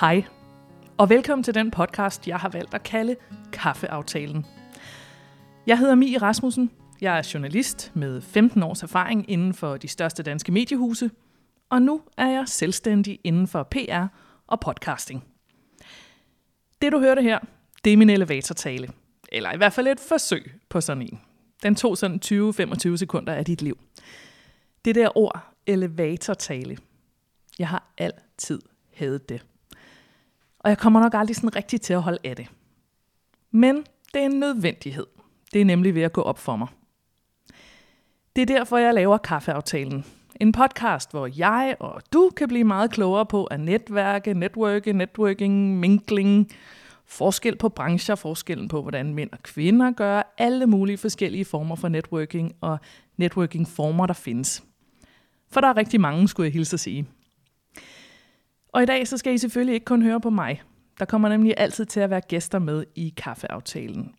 Hej, og velkommen til den podcast, jeg har valgt at kalde Kaffeaftalen. Jeg hedder Mie Rasmussen. Jeg er journalist med 15 års erfaring inden for de største danske mediehuse, og nu er jeg selvstændig inden for PR og podcasting. Det du hørte her, det er min elevatortale. Eller i hvert fald et forsøg på sådan en. Den tog sådan 20-25 sekunder af dit liv. Det der ord, elevatortale, jeg har altid hadet det. Og jeg kommer nok aldrig sådan rigtig til at holde af det. Men det er en nødvendighed. Det er nemlig ved at gå op for mig. Det er derfor, jeg laver Kaffeaftalen. En podcast, hvor jeg og du kan blive meget klogere på at netværke, networke, networking, minkling, forskel på brancher, forskellen på, hvordan mænd og kvinder gør, alle mulige forskellige former for networking og networking-former, der findes. For der er rigtig mange, skulle jeg hilse at sige. Og i dag så skal I selvfølgelig ikke kun høre på mig. Der kommer nemlig altid til at være gæster med i kaffeaftalen.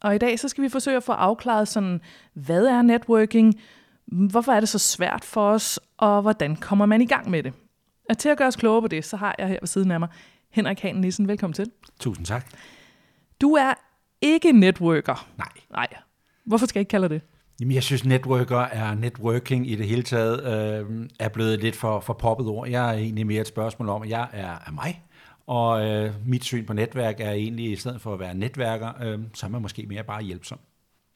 Og i dag så skal vi forsøge at få afklaret sådan, hvad er networking, hvorfor er det så svært for os, og hvordan kommer man i gang med det. Og til at gøre os klogere på det, så har jeg her ved siden af mig Henrik Hanen Nissen. Velkommen til. Tusind tak. Du er ikke networker. Nej. Nej. Hvorfor skal jeg ikke kalde det? Jamen, jeg synes, networker er networking i det hele taget øh, er blevet lidt for, for poppet ord. Jeg er egentlig mere et spørgsmål om, at jeg er, er mig, og øh, mit syn på netværk er egentlig, i stedet for at være netværker, øh, så er man måske mere bare hjælpsom.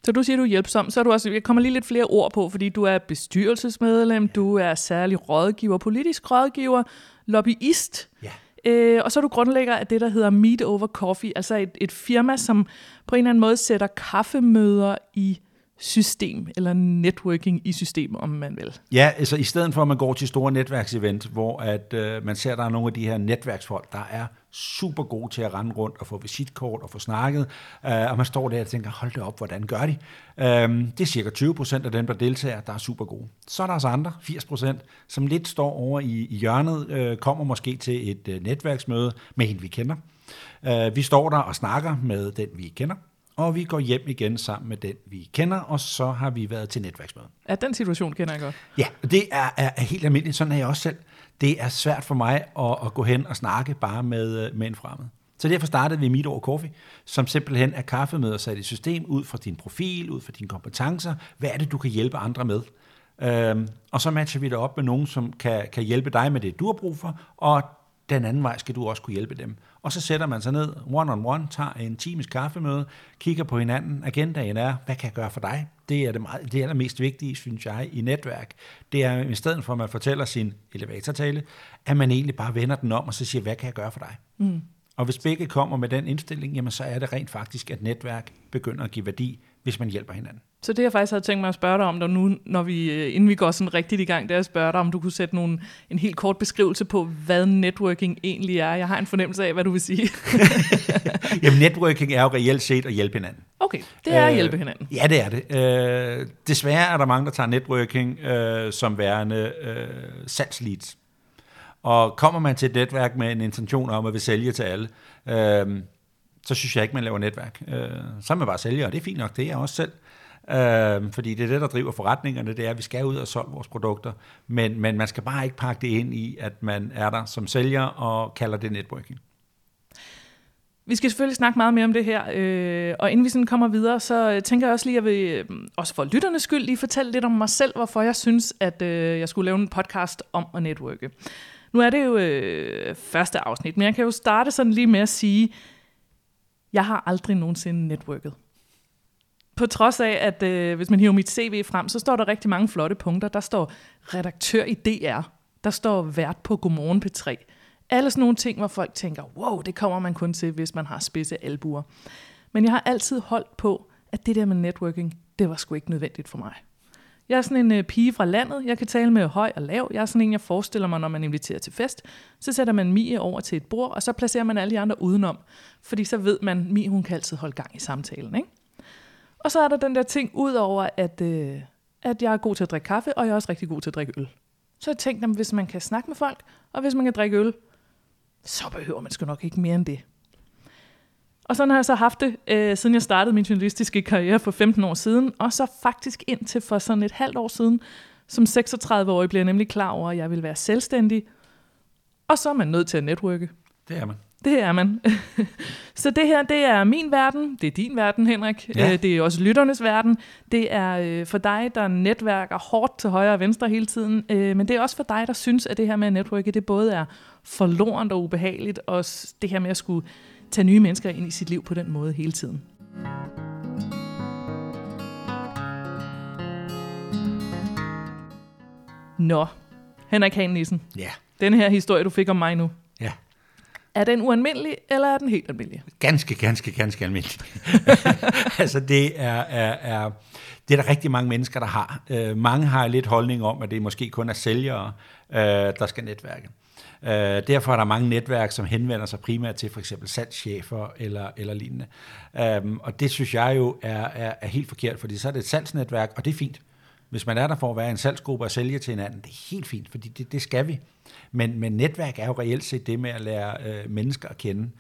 Så du siger, du er hjælpsom, så er du også, jeg kommer lige lidt flere ord på, fordi du er bestyrelsesmedlem, ja. du er særlig rådgiver, politisk rådgiver, lobbyist, Ja. øh, og så er du grundlægger af det, der hedder Meet Over Coffee, altså et, et firma, som på en eller anden måde sætter kaffemøder i system, eller networking i system, om man vil. Ja, altså i stedet for, at man går til store netværksevent, hvor at, øh, man ser, at der er nogle af de her netværksfolk, der er super gode til at rende rundt og få visitkort og få snakket, øh, og man står der og tænker, hold det op, hvordan gør de? Øh, det er cirka 20 procent af dem, der deltager, der er super gode. Så er der også andre, 80 procent, som lidt står over i, i hjørnet, øh, kommer måske til et øh, netværksmøde med en, vi kender. Øh, vi står der og snakker med den, vi kender, og vi går hjem igen sammen med den, vi kender, og så har vi været til netværksmøde. Ja, den situation kender jeg godt. Ja, det er, er, er helt almindeligt. Sådan er jeg også selv. Det er svært for mig at, at gå hen og snakke bare med, øh, med en fremmed. Så derfor startede vi Meet Over Coffee, som simpelthen er kaffemøder sat i system ud fra din profil, ud fra dine kompetencer. Hvad er det, du kan hjælpe andre med? Øhm, og så matcher vi det op med nogen, som kan, kan hjælpe dig med det, du har brug for, og den anden vej skal du også kunne hjælpe dem. Og så sætter man sig ned one-on-one, tager en times kaffemøde, kigger på hinanden. Agendaen er, hvad kan jeg gøre for dig? Det er det, meget, det allermest vigtige, synes jeg, i netværk. Det er, i stedet for at man fortæller sin elevatortale, at man egentlig bare vender den om, og så siger, hvad kan jeg gøre for dig? Mm. Og hvis begge kommer med den indstilling, jamen så er det rent faktisk, at netværk begynder at give værdi, hvis man hjælper hinanden. Så det jeg faktisk havde tænkt mig at spørge dig om, der nu, når vi, øh, inden vi går sådan rigtigt i gang, det er at spørge dig, om du kunne sætte nogle, en helt kort beskrivelse på, hvad networking egentlig er. Jeg har en fornemmelse af, hvad du vil sige. Jamen networking er jo reelt set at hjælpe hinanden. Okay, det er at Øh, hjælpe hinanden. Ja, det er det. Øh, desværre er der mange, der tager networking øh, som værende øh, salgsleads. Og kommer man til et netværk med en intention om at vil sælge til alle, øh, så synes jeg ikke, man laver netværk. Øh, så er man bare sælger, og det er fint nok, det er jeg også selv. Øh, fordi det er det, der driver forretningerne, det er, at vi skal ud og solge vores produkter. Men, men man skal bare ikke pakke det ind i, at man er der som sælger og kalder det networking. Vi skal selvfølgelig snakke meget mere om det her, øh, og inden vi sådan kommer videre, så tænker jeg også lige, at jeg vil, øh, også for lytternes skyld, lige fortælle lidt om mig selv, hvorfor jeg synes, at øh, jeg skulle lave en podcast om at networke. Nu er det jo øh, første afsnit, men jeg kan jo starte sådan lige med at sige, jeg har aldrig nogensinde networket. På trods af, at øh, hvis man hiver mit CV frem, så står der rigtig mange flotte punkter. Der står redaktør i DR. Der står vært på Godmorgen P3. Alle sådan nogle ting, hvor folk tænker, wow, det kommer man kun til, hvis man har spidse albuer. Men jeg har altid holdt på, at det der med networking, det var sgu ikke nødvendigt for mig. Jeg er sådan en øh, pige fra landet. Jeg kan tale med høj og lav. Jeg er sådan en, jeg forestiller mig, når man inviterer til fest. Så sætter man Mie over til et bord, og så placerer man alle de andre udenom. Fordi så ved man, Mie hun kan altid holde gang i samtalen. Ikke? Og så er der den der ting ud over, at, øh, at jeg er god til at drikke kaffe, og jeg er også rigtig god til at drikke øl. Så jeg tænkte, at hvis man kan snakke med folk, og hvis man kan drikke øl, så behøver man sgu nok ikke mere end det. Og sådan har jeg så haft det, øh, siden jeg startede min journalistiske karriere for 15 år siden, og så faktisk indtil for sådan et halvt år siden, som 36-årig blev jeg nemlig klar over, at jeg ville være selvstændig, og så er man nødt til at netværke. Det er man. Det er man. så det her, det er min verden, det er din verden, Henrik. Ja. Øh, Det er også lytternes verden. Det er øh, for dig, der netværker hårdt til højre og venstre hele tiden. Øh, Men det er også for dig, der synes, at det her med at netværke, det både er forlorent og ubehageligt, og det her med at skulle tage nye mennesker ind i sit liv på den måde hele tiden. Nå, Henrik Hahn Nissen, Ja. den her historie, du fik om mig nu, Ja. er den ualmindelig, eller er den helt almindelig? Ganske, ganske, ganske almindeligt. altså det er, er, er, det er der rigtig mange mennesker, der har. Øh, mange har lidt holdning om, at det måske kun er sælgere, øh, der skal netværke. Øh, derfor er der mange netværk, som henvender sig primært til for eksempel salgschefer eller, eller lignende. Øh, og det synes jeg jo er, er, er helt forkert, fordi så er det et salgsnetværk, og det er fint. Hvis man er der for at være en salgsgruppe og sælge til hinanden, det er helt fint, fordi det, det skal vi. Men, men netværk er jo reelt set det med at lære øh, mennesker at kende.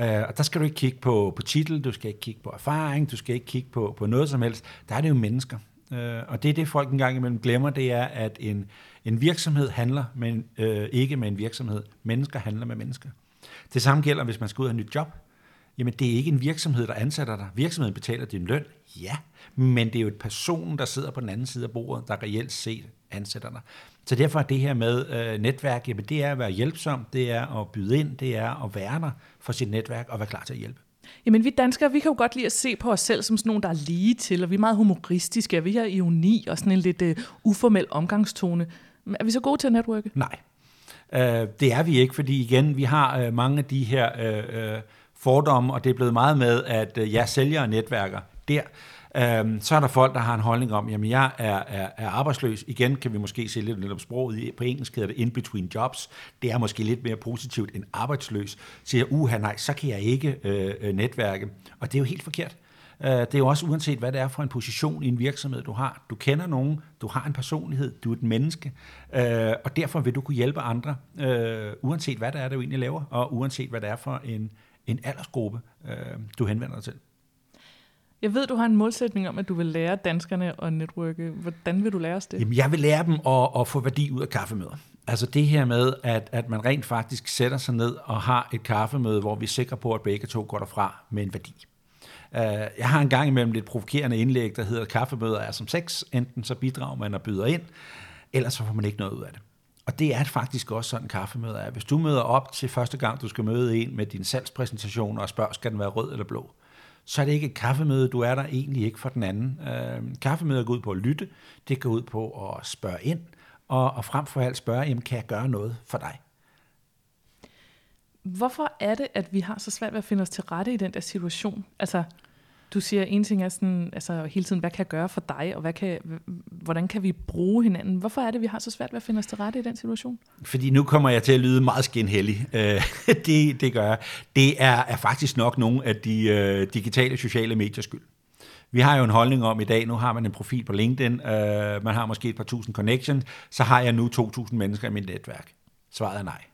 Øh, og der skal du ikke kigge på, på titel, du skal ikke kigge på erfaring, du skal ikke kigge på, på noget som helst. Der er det jo mennesker. Øh, og det er det, folk engang imellem glemmer, det er, at en, en virksomhed handler men, øh, ikke med en virksomhed. Mennesker handler med mennesker. Det samme gælder, hvis man skal ud af et nyt job. Jamen, det er ikke en virksomhed, der ansætter dig. Virksomheden betaler din løn, ja, men det er jo et person, der sidder på den anden side af bordet, der reelt set ansætter dig. Så derfor er det her med øh, netværk, jamen det er at være hjælpsom, det er at byde ind, det er at være der for sit netværk og være klar til at hjælpe. Jamen, vi danskere, vi kan jo godt lide at se på os selv som sådan nogen, der er lige til, og vi er meget humoristiske, og vi har ironi og sådan en lidt uh, uformel omgangstone. Men Er vi så gode til at netværke? Nej, øh, det er vi ikke, fordi igen, vi har øh, mange af de her øh, øh, fordomme, og det er blevet meget med, at øh, jeg sælger og netværker der. Øhm, så er der folk, der har en holdning om, jamen jeg er, er, er arbejdsløs. Igen kan vi måske se lidt, lidt om sproget. På engelsk hedder det in between jobs. Det er måske lidt mere positivt end arbejdsløs. Siger, uha nej, så kan jeg ikke øh, øh, netværke. Og det er jo helt forkert. Øh, Det er jo også uanset, hvad det er for en position i en virksomhed, du har. Du kender nogen, du har en personlighed, du er et menneske, øh, og derfor vil du kunne hjælpe andre, øh, uanset hvad det er, du egentlig laver, og uanset hvad det er for en, en aldersgruppe, øh, du henvender dig til. Jeg ved, du har en målsætning om, at du vil lære danskerne at netværke. Hvordan vil du lære os det? Jamen, jeg vil lære dem at, at få værdi ud af kaffemøder. Altså det her med, at, at man rent faktisk sætter sig ned og har et kaffemøde, hvor vi er sikre på, at begge to går derfra med en værdi. Øh, jeg har en gang imellem lidt provokerende indlæg, der hedder, at kaffemøder er som sex. Enten så bidrager man og byder ind, ellers så får man ikke noget ud af det. Og det er faktisk også sådan, en kaffemøde er. Hvis du møder op til første gang, du skal møde en med din salgspræsentation og spørger, skal den være rød eller blå, så er det ikke et kaffemøde, du er der egentlig ikke for den anden. Øh, kaffemøder går ud på at lytte, det går ud på at spørge ind, og, og frem for alt spørge, jamen, kan jeg gøre noget for dig? Hvorfor er det, at vi har så svært ved at finde os til rette i den der situation? Altså, du siger, en ting er sådan, altså hele tiden, hvad kan jeg gøre for dig, og hvad kan, hvordan kan vi bruge hinanden? Hvorfor er det, vi har så svært ved at finde os til rette i den situation? Fordi nu kommer jeg til at lyde meget skinhellig. Øh, det, det gør jeg. Det er, er faktisk nok nogle af de øh, digitale sociale mediers skyld. Vi har jo en holdning om i dag, nu har man en profil på LinkedIn, øh, man har måske et par tusind connections, så har jeg nu 2.000 mennesker i mit netværk. Svaret er nej.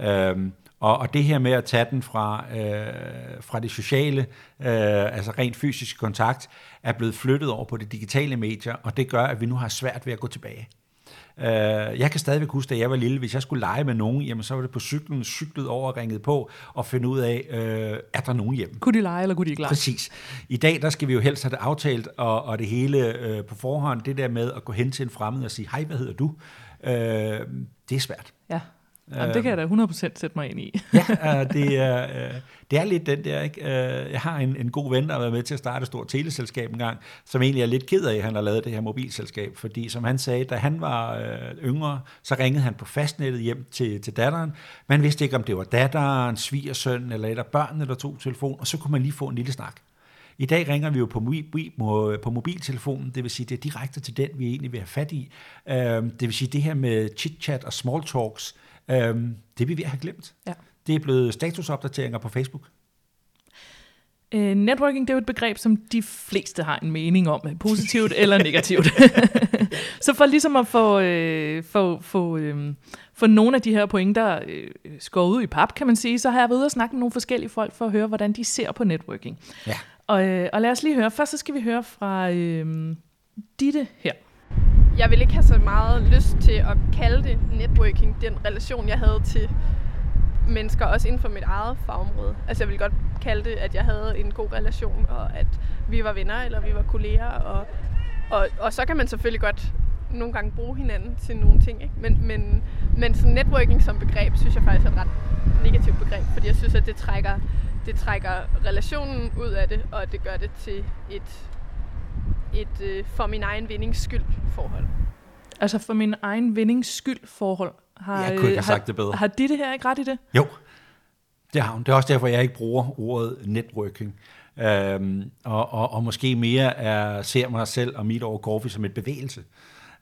Øhm, og, og det her med at tage den fra, øh, fra det sociale, øh, altså rent fysisk kontakt, er blevet flyttet over på de digitale medier, og det gør, at vi nu har svært ved at gå tilbage. Øh, jeg kan stadigvæk huske, da jeg var lille, hvis jeg skulle lege med nogen, jamen så var det på cyklen, cyklet over og ringet på, og finde ud af, øh, er der nogen hjemme? Kunne de lege, eller kunne de ikke lege? Præcis. I dag, der skal vi jo helst have det aftalt, og, og det hele øh, på forhånd, det der med at gå hen til en fremmed og sige, hej, hvad hedder du? Øh, det er svært. Ja, Jamen, det kan jeg da 100% sætte mig ind i. Ja, øh, det, er, øh, det er lidt den der, ikke? Øh, jeg har en, en god ven, der har været med til at starte et stort teleselskab engang, som egentlig er lidt ked af, at han har lavet det her mobilselskab, fordi som han sagde, da han var yngre, så ringede han på fastnettet hjem til, til datteren. Man vidste ikke, om det var datteren, svigersøn eller et af børnene, der tog telefon, og så kunne man lige få en lille snak. I dag ringer vi jo på, på mobiltelefonen, det vil sige, det er direkte til den, vi egentlig vil have fat i. Øh, det vil sige, det her med chit-chat og small talks, øh, det vil vi have glemt. Ja. Det er blevet statusopdateringer på Facebook. Uh, networking, det er jo et begreb, som de fleste har en mening om, positivt eller negativt. så for ligesom at få, øh, få, få, øh, få nogle af de her pointer øh, skåret ud i pap, kan man sige, så har jeg været ude og snakke med nogle forskellige folk for at høre, hvordan de ser på networking. Ja. Og, øh, og lad os lige høre. Først så skal vi høre fra øh, Ditte her. Jeg vil ikke have så meget lyst til at kalde det networking, den relation, jeg havde til mennesker, også inden for mit eget fagområde. Altså jeg vil godt kalde det, at jeg havde en god relation, og at vi var venner, eller vi var kolleger, og, og, og så kan man selvfølgelig godt nogle gange bruge hinanden til nogle ting, ikke? Men, men, men sådan networking som begreb, synes jeg faktisk er et ret negativt begreb, fordi jeg synes, at det trækker, det trækker relationen ud af det, og det gør det til et, et øh, for min egen vindings skyld forhold. Altså for min egen vindings skyld forhold. Har, jeg kunne ikke have sagt det bedre. Har de det her ikke ret i det? Jo, det har hun. Det er også derfor, jeg ikke bruger ordet networking. Øhm, og, og, og måske mere er, ser mig selv og mit over coffee som et bevægelse.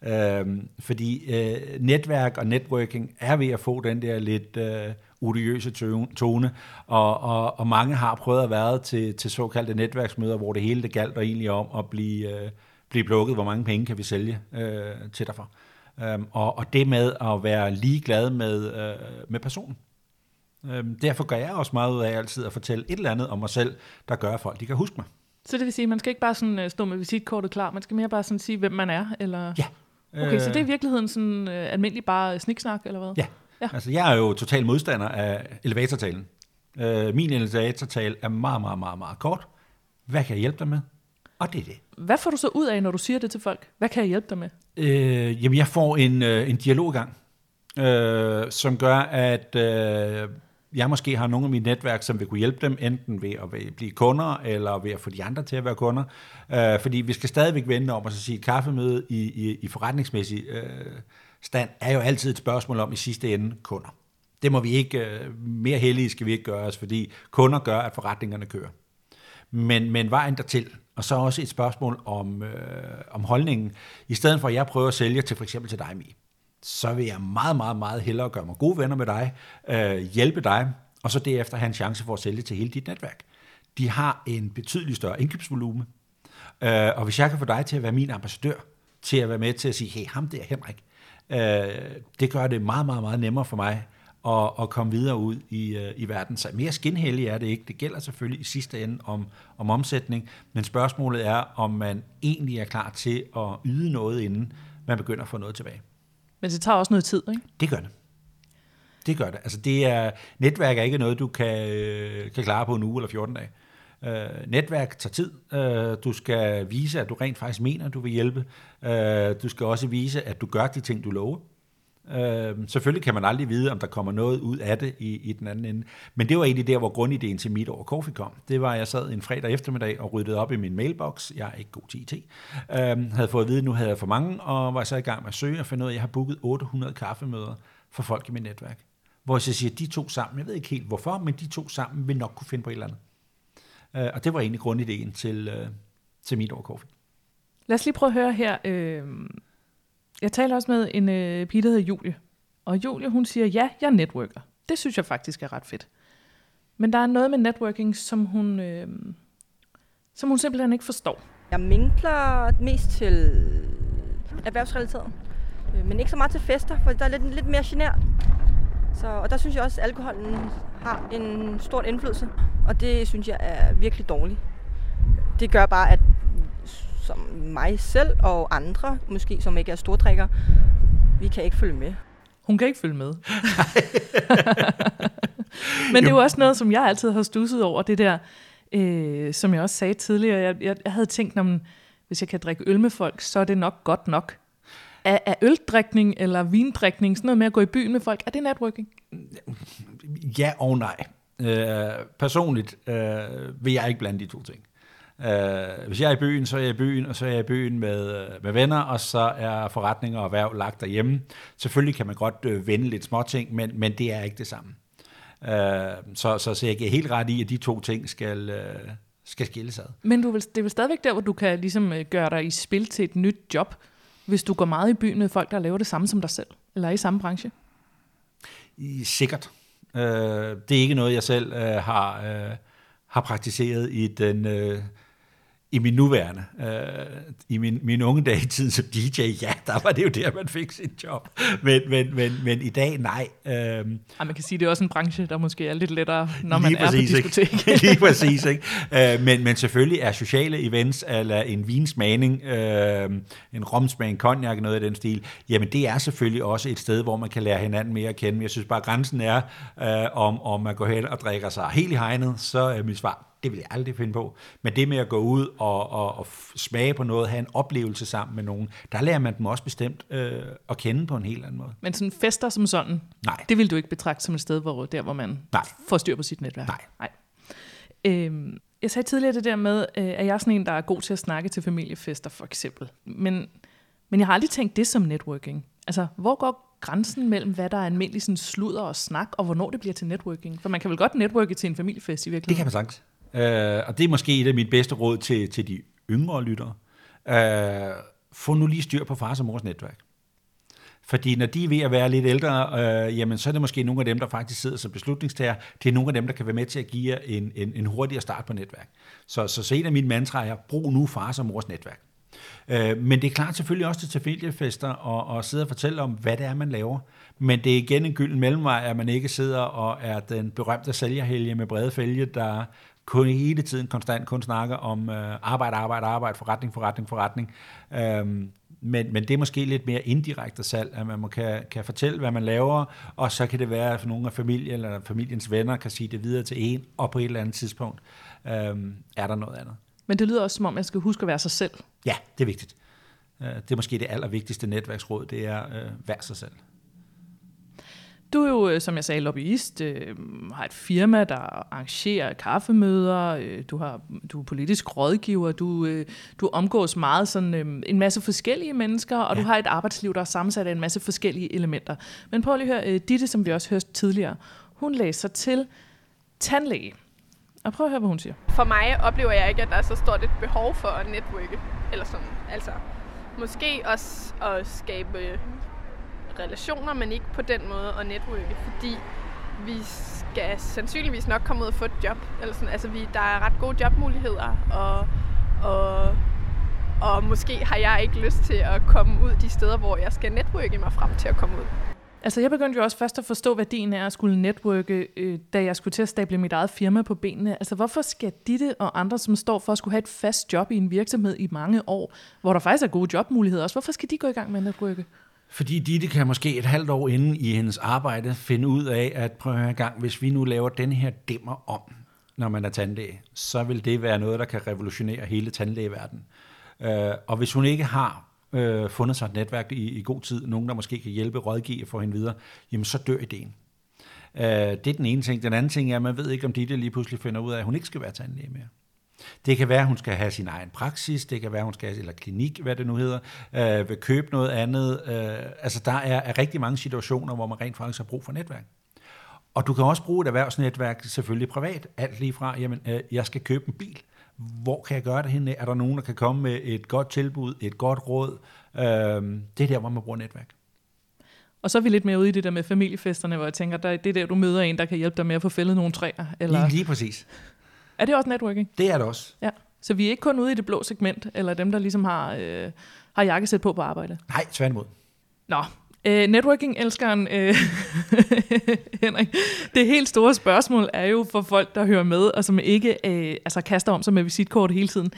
Øhm, fordi øh, netværk og networking er ved at få den der lidt øh, odiøse tone, og, og, og mange har prøvet at være til, til såkaldte netværksmøder, hvor det hele det galt og egentlig om at blive, øh, blive plukket, hvor mange penge kan vi sælge øh, til dig for. Øhm, og, og det med at være ligeglad med, øh, med personen. Øhm, derfor gør jeg også meget ud af altid at fortælle et eller andet om mig selv, der gør, at folk de kan huske mig. Så det vil sige, at man skal ikke bare sådan, uh, stå med visitkortet klar, man skal mere bare sådan sige, hvem man er? Eller? Ja. Okay, øh, så det er i virkeligheden sådan uh, almindelig bare sniksnak, eller hvad? Ja. Ja, altså jeg er jo total modstander af elevatortalen. Uh, min elevatortale er meget, meget, meget, meget kort. Hvad kan jeg hjælpe dig med? Og det er det. Hvad får du så ud af, når du siger det til folk? Hvad kan jeg hjælpe dig med? Øh, jamen, jeg får en, øh, en dialog i gang, øh, som gør, at øh, jeg måske har nogle af mine netværk, som vil kunne hjælpe dem, enten ved at blive kunder, eller ved at få de andre til at være kunder. Øh, fordi vi skal stadigvæk vende om at sige, at kaffemøde i, i, i forretningsmæssig øh, stand er jo altid et spørgsmål om i sidste ende kunder. Det må vi ikke, øh, mere heldige skal vi ikke gøre os, fordi kunder gør, at forretningerne kører. Men, men vejen dertil, og så også et spørgsmål om, øh, om holdningen. I stedet for, at jeg prøver at sælge til for eksempel til dig, Mie, så vil jeg meget, meget, meget hellere gøre mig gode venner med dig, øh, hjælpe dig, og så derefter have en chance for at sælge til hele dit netværk. De har en betydelig større indkøbsvolumen, øh, og hvis jeg kan få dig til at være min ambassadør, til at være med til at sige, hey, ham der, Henrik, øh, det gør det meget, meget, meget nemmere for mig og, og komme videre ud i, øh, i verden. Så mere skinhellig er det ikke. Det gælder selvfølgelig i sidste ende om, om omsætning, men spørgsmålet er, om man egentlig er klar til at yde noget, inden man begynder at få noget tilbage. Men det tager også noget tid, ikke? Det gør det. Det gør det. Altså det er, netværk er ikke noget, du kan, øh, kan klare på en uge eller 14 dage. Øh, netværk tager tid. Øh, du skal vise, at du rent faktisk mener, at du vil hjælpe. Øh, du skal også vise, at du gør de ting, du lover. Øh, selvfølgelig kan man aldrig vide, om der kommer noget ud af det i, i den anden ende. Men det var egentlig der, hvor grundideen til mit over Coffee kom. Det var, at jeg sad en fredag eftermiddag og ryddede op i min mailbox. Jeg er ikke god til IT. Øh, havde fået at vide, at nu havde jeg for mange, og var så i gang med at søge og finde ud af, at jeg har booket 800 kaffemøder for folk i mit netværk. Hvor jeg siger, de to sammen, jeg ved ikke helt hvorfor, men de to sammen vil nok kunne finde på et eller andet. Øh, og det var egentlig grundideen til, øh, til mit over. Lad os lige prøve at høre her. Øh jeg taler også med en øh, pige, der hedder Julie. Og Julie, hun siger, ja, jeg networker. Det synes jeg faktisk er ret fedt. Men der er noget med networking, som hun, øh, som hun simpelthen ikke forstår. Jeg minkler mest til erhvervsrelateret. Øh, men ikke så meget til fester, for der er lidt, lidt mere genert. Så, og der synes jeg også, at alkoholen har en stor indflydelse. Og det synes jeg er virkelig dårligt. Det gør bare, at som mig selv og andre, måske som ikke er stordrikker, vi kan ikke følge med. Hun kan ikke følge med. Men det er jo også noget, som jeg altid har stusset over, det der, øh, som jeg også sagde tidligere. Jeg, jeg, jeg havde tænkt, om hvis jeg kan drikke øl med folk, så er det nok godt nok. Er, er øldrikning eller vindrikning, sådan noget med at gå i byen med folk, er det networking? Ja og nej. Øh, personligt øh, vil jeg ikke blande de to ting. Uh, hvis jeg er i byen, så er jeg i byen, og så er jeg i byen med, øh, med venner, og så er forretninger og erhverv lagt derhjemme. Selvfølgelig kan man godt uh, vende lidt småting, men, men det er ikke det samme. Uh, så, så, så jeg giver helt ret i, at de to ting skal, uh, skal skilles ad. Men du vil, det er vel stadigvæk der, hvor du kan ligesom gøre dig i spil til et nyt job, hvis du går meget i byen med folk, der laver det samme som dig selv, eller er i samme branche? I, sikkert. Øh, det er ikke noget, jeg selv øh, har, øh, har praktiseret i den... Øh, i min nuværende, øh, i min, min unge dag i tiden som DJ, ja, der var det jo der, man fik sit job. Men, men, men, men i dag, nej. Øh, ja, man kan sige, det er også en branche, der måske er lidt lettere, når man præcis, er på diskotek. Ikke? lige præcis, ikke? Øh, men, men selvfølgelig er sociale events, eller en vinsmagning, øh, en romsmagning, cognac, noget af den stil, jamen det er selvfølgelig også et sted, hvor man kan lære hinanden mere at kende. Men jeg synes bare, grænsen er, øh, om, om man går hen og drikker sig helt i hegnet, så er mit svar, det vil jeg aldrig finde på. Men det med at gå ud og, og, og smage på noget, have en oplevelse sammen med nogen, der lærer man dem også bestemt øh, at kende på en helt anden måde. Men sådan fester som sådan, Nej. det vil du ikke betragte som et sted, hvor, der hvor man Nej. får styr på sit netværk? Nej. Nej. Øhm, jeg sagde tidligere det der med, øh, at jeg er sådan en, der er god til at snakke til familiefester, for eksempel. Men, men jeg har aldrig tænkt det som networking. Altså, hvor går grænsen mellem, hvad der er almindelig sådan sludder og snak, og hvornår det bliver til networking? For man kan vel godt networke til en familiefest i virkeligheden? Det kan man sagtens. Øh, og det er måske et af mine bedste råd til, til de yngre lyttere. Øh, få nu lige styr på fars og mors netværk. Fordi når de er ved at være lidt ældre, øh, jamen så er det måske nogle af dem, der faktisk sidder som beslutningstager. Det er nogle af dem, der kan være med til at give jer en, en, en hurtigere start på netværk. Så, så, så en af mine mantraer er, brug nu fars og mors netværk. Øh, men det er klart selvfølgelig også til familiefester og, og sidde og fortælle om, hvad det er, man laver. Men det er igen en gylden mellemvej, at man ikke sidder og er den berømte sælgerhelge med brede fælge, der kun hele tiden konstant kun snakker om øh, arbejde, arbejde, arbejde, forretning, forretning, forretning. Øhm, men, men det er måske lidt mere indirekte salg, at man kan, kan fortælle, hvad man laver, og så kan det være, at nogle af familien eller familiens venner kan sige det videre til en, og på et eller andet tidspunkt øhm, er der noget andet. Men det lyder også som om, jeg skal huske at være sig selv. Ja, det er vigtigt. Øh, det er måske det allervigtigste netværksråd, det er øh, være sig selv. Du er jo, øh, som jeg sagde, lobbyist, øh, har et firma, der arrangerer kaffemøder, øh, du, har, du er politisk rådgiver, du, øh, du omgås meget sådan øh, en masse forskellige mennesker, og ja. du har et arbejdsliv, der er sammensat af en masse forskellige elementer. Men prøv lige at høre, øh, Ditte, som vi også hørte tidligere, hun læser til tandlæge. Og prøv at høre, hvad hun siger. For mig oplever jeg ikke, at der er så stort et behov for at netværke. Eller sådan, altså, måske også at skabe relationer, men ikke på den måde at netværke, fordi vi skal sandsynligvis nok komme ud og få et job. Eller sådan. Altså, vi, der er ret gode jobmuligheder, og, og, og måske har jeg ikke lyst til at komme ud de steder, hvor jeg skal netværke mig frem til at komme ud. Altså, jeg begyndte jo også først at forstå værdien af at skulle netværke, øh, da jeg skulle til at stable mit eget firma på benene. Altså, hvorfor skal Ditte og andre, som står for at skulle have et fast job i en virksomhed i mange år, hvor der faktisk er gode jobmuligheder også, hvorfor skal de gå i gang med at netværke? Fordi Ditte kan måske et halvt år inden i hendes arbejde finde ud af, at prøv en gang, hvis vi nu laver den her dæmmer om, når man er tandlæge, så vil det være noget, der kan revolutionere hele tandlægeverdenen. Øh, og hvis hun ikke har øh, fundet sig et netværk i, i god tid, nogen der måske kan hjælpe, rådgive for hende videre, jamen så dør ideen. Øh, det er den ene ting. Den anden ting er, at man ved ikke, om Ditte lige pludselig finder ud af, at hun ikke skal være tandlæge mere. Det kan være, at hun skal have sin egen praksis, det kan være, at hun skal have, eller klinik, hvad det nu hedder, øh, vil købe noget andet. Øh, altså, der er, er rigtig mange situationer, hvor man rent faktisk har brug for netværk. Og du kan også bruge et erhvervsnetværk, selvfølgelig privat, alt lige fra, jamen, øh, jeg skal købe en bil. Hvor kan jeg gøre det henne? Er der nogen, der kan komme med et godt tilbud, et godt råd? Øh, det er der, hvor man bruger netværk. Og så er vi lidt mere ude i det der med familiefesterne, hvor jeg tænker, der, det er der, du møder en, der kan hjælpe dig med at få fældet nogle træer. Eller... Lige, lige præcis. Er det også networking? Det er det også. Ja. Så vi er ikke kun ude i det blå segment, eller dem, der ligesom har, øh, har jakkesæt på på arbejde? Nej, tværtimod. Nå, øh, networking-elskeren øh, Henrik, det helt store spørgsmål er jo for folk, der hører med, og som ikke øh, altså kaster om sig med visitkort hele tiden.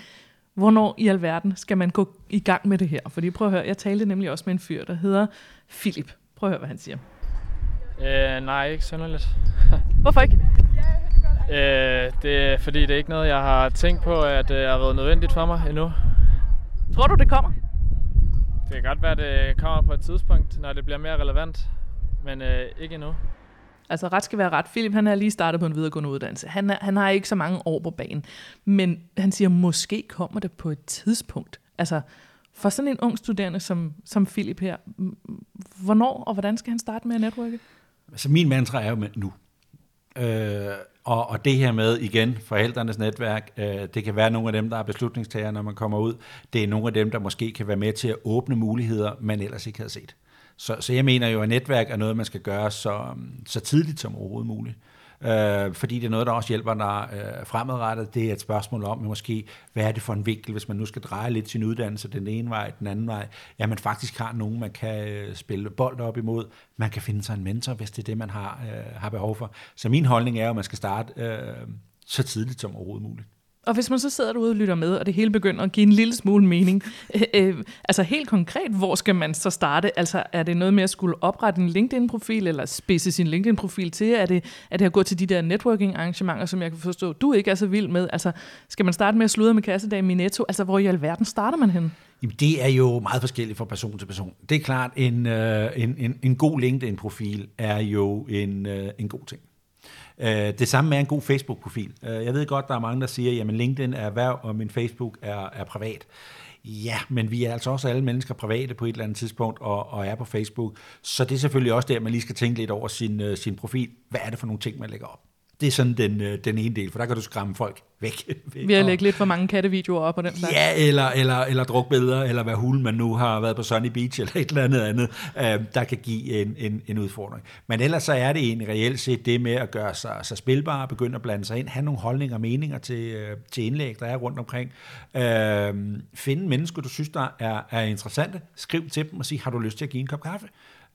Hvornår i alverden skal man gå i gang med det her? Fordi prøv at høre, jeg talte nemlig også med en fyr, der hedder Philip. Prøv at høre, hvad han siger. Øh, nej, ikke synderligt. Hvorfor ikke? Øh, det er fordi, det er ikke noget, jeg har tænkt på, at det har været nødvendigt for mig endnu. Tror du, det kommer? Det kan godt være, det kommer på et tidspunkt, når det bliver mere relevant, men øh, ikke endnu. Altså ret skal være ret. Philip han er lige startet på en videregående uddannelse. Han, er, han har ikke så mange år på banen. Men han siger, måske kommer det på et tidspunkt. Altså for sådan en ung studerende som, som Philip her, hvornår og hvordan skal han starte med at netværke? Altså min mantra er jo med nu. Øh, og, og det her med, igen, forældrenes netværk, øh, det kan være nogle af dem, der er beslutningstagere, når man kommer ud. Det er nogle af dem, der måske kan være med til at åbne muligheder, man ellers ikke havde set. Så, så jeg mener jo, at netværk er noget, man skal gøre så, så tidligt som overhovedet muligt øh, fordi det er noget, der også hjælper dig øh, fremadrettet. Det er et spørgsmål om, måske, hvad er det for en vinkel, hvis man nu skal dreje lidt sin uddannelse den ene vej, den anden vej, ja, man faktisk har nogen, man kan øh, spille bold op imod, man kan finde sig en mentor, hvis det er det, man har, øh, har behov for. Så min holdning er, at man skal starte øh, så tidligt som overhovedet muligt. Og hvis man så sidder derude og lytter med, og det hele begynder at give en lille smule mening, øh, øh, altså helt konkret, hvor skal man så starte? Altså er det noget med at skulle oprette en LinkedIn-profil, eller spidse sin LinkedIn-profil til? Er det, er det at gå til de der networking-arrangementer, som jeg kan forstå, du ikke er så vild med? Altså skal man starte med at sludre med kassedag i Netto? Altså hvor i alverden starter man hen? Jamen, det er jo meget forskelligt fra person til person. Det er klart, en, øh, en, en, en god LinkedIn-profil er jo en, øh, en god ting. Øh, det samme er en god Facebook-profil. Øh, jeg ved godt, der er mange, der siger, at LinkedIn er erhverv, og min Facebook er, er privat. Ja, men vi er altså også alle mennesker private på et eller andet tidspunkt og, og er på Facebook. Så det er selvfølgelig også der, man lige skal tænke lidt over sin, øh, sin profil. Hvad er det for nogle ting, man lægger op? Det er sådan den, uh, den ene del, for der kan du skræmme folk væk. Vi har lægget lidt for mange kattevideoer op på den slags. Ja, eller, eller, eller drukbilleder, eller hvad hulen man nu har været på Sunny Beach, eller et eller andet andet, øh, der kan give en, en, en udfordring. Men ellers så er det egentlig reelt set det med at gøre sig, sig spilbar, begynde at blande sig ind, have nogle holdninger og meninger til, øh, til indlæg, der er rundt omkring. Øh, finde mennesker, du synes, der er, er interessante. Skriv til dem og sig, har du lyst til at give en kop kaffe?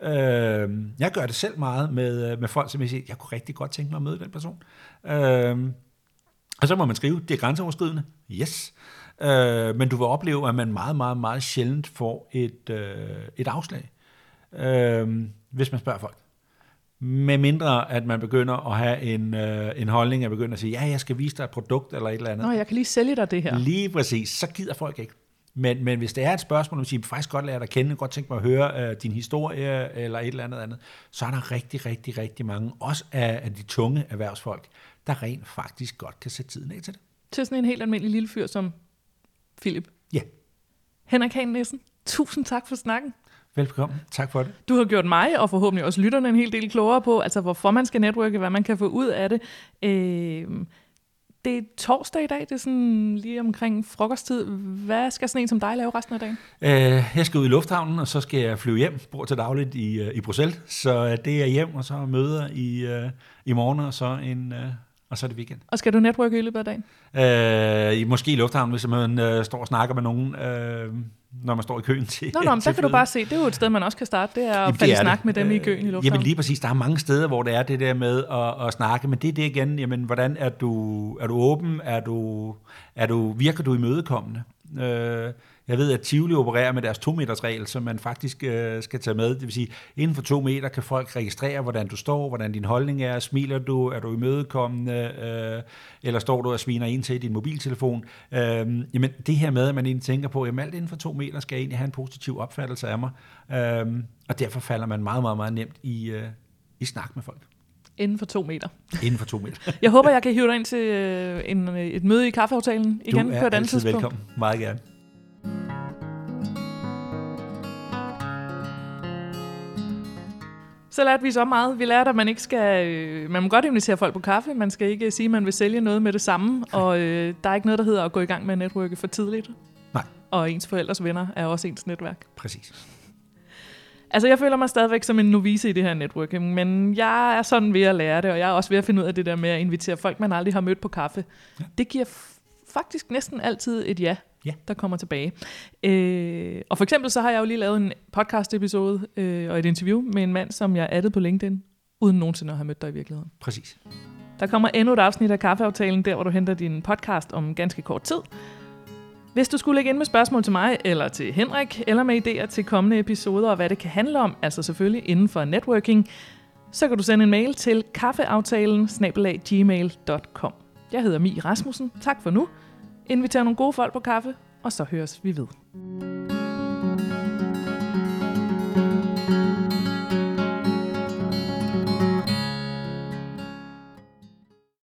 Øh, jeg gør det selv meget med, med folk, som jeg siger, jeg kunne rigtig godt tænke mig at møde den person. Øh, og så må man skrive, det er grænseoverskridende. Yes. Øh, men du vil opleve, at man meget, meget, meget sjældent får et, øh, et afslag, øh, hvis man spørger folk. Med mindre, at man begynder at have en, øh, en holdning, at begynder at sige, ja, jeg skal vise dig et produkt eller et eller andet. Nå, jeg kan lige sælge dig det her. Lige præcis, så gider folk ikke. Men, men hvis det er et spørgsmål, om at faktisk godt lære dig at kende, godt tænke mig at høre øh, din historie eller et eller andet andet, så er der rigtig, rigtig, rigtig mange, også af, af de tunge erhvervsfolk, der rent faktisk godt kan sætte tiden af til det. Til sådan en helt almindelig lille fyr som Philip. Ja. Henrik Hahn Nielsen, tusind tak for snakken. Velkommen. Tak for det. Du har gjort mig, og forhåbentlig også lytterne, en hel del klogere på, altså hvorfor man skal netværke, hvad man kan få ud af det. Øh, det er torsdag i dag, det er sådan lige omkring frokosttid. Hvad skal sådan en som dig lave resten af dagen? Øh, jeg skal ud i lufthavnen, og så skal jeg flyve hjem, bor til dagligt i, øh, i Bruxelles. Så øh, det er hjem, og så møder i, uh, i morgen, og så en, og så er det weekend. Og skal du netværke i løbet af dagen? Øh, måske i lufthavnen, hvis man uh, står og snakker med nogen. Uh, når man står i køen til Nå, nå, men der kan du bare se, det er jo et sted, man også kan starte, det er at falde i snak med dem i køen i lufthavnen. Jamen lige præcis, der er mange steder, hvor det er det der med at, at snakke, men det er det igen, jamen hvordan er du, er du åben, er du, er du, virker du imødekommende? Øh, jeg ved, at Tivoli opererer med deres to meters regel, som man faktisk øh, skal tage med. Det vil sige, inden for to meter kan folk registrere, hvordan du står, hvordan din holdning er, smiler du, er du imødekommende, øh, eller står du og sviner ind til din mobiltelefon. Øh, jamen det her med, at man egentlig tænker på, at alt inden for to meter skal egentlig have en positiv opfattelse af mig, øh, og derfor falder man meget, meget, meget nemt i, øh, i snak med folk. Inden for to meter. Inden for to meter. jeg håber, jeg kan hive dig ind til øh, en, et møde i kaffeaftalen igen på et andet tidspunkt. velkommen. Meget gerne. Så lærte vi så meget. Vi lærte, at man ikke skal... Øh, man må godt invitere folk på kaffe. Man skal ikke sige, at man vil sælge noget med det samme. Og øh, der er ikke noget, der hedder at gå i gang med at netværke for tidligt. Nej. Og ens forældres venner er også ens netværk. Præcis. Altså, jeg føler mig stadigvæk som en novice i det her networking, men jeg er sådan ved at lære det, og jeg er også ved at finde ud af det der med at invitere folk, man aldrig har mødt på kaffe. Ja. Det giver faktisk næsten altid et ja ja. der kommer tilbage. Øh, og for eksempel så har jeg jo lige lavet en podcast-episode øh, og et interview med en mand, som jeg addede på LinkedIn, uden nogensinde at have mødt dig i virkeligheden. Præcis. Der kommer endnu et afsnit af Kaffeaftalen, der hvor du henter din podcast om ganske kort tid. Hvis du skulle lægge ind med spørgsmål til mig, eller til Henrik, eller med idéer til kommende episoder, og hvad det kan handle om, altså selvfølgelig inden for networking, så kan du sende en mail til kaffeaftalen. Jeg hedder Mi Rasmussen. Tak for nu. Inviter nogle gode folk på kaffe, og så høres vi ved.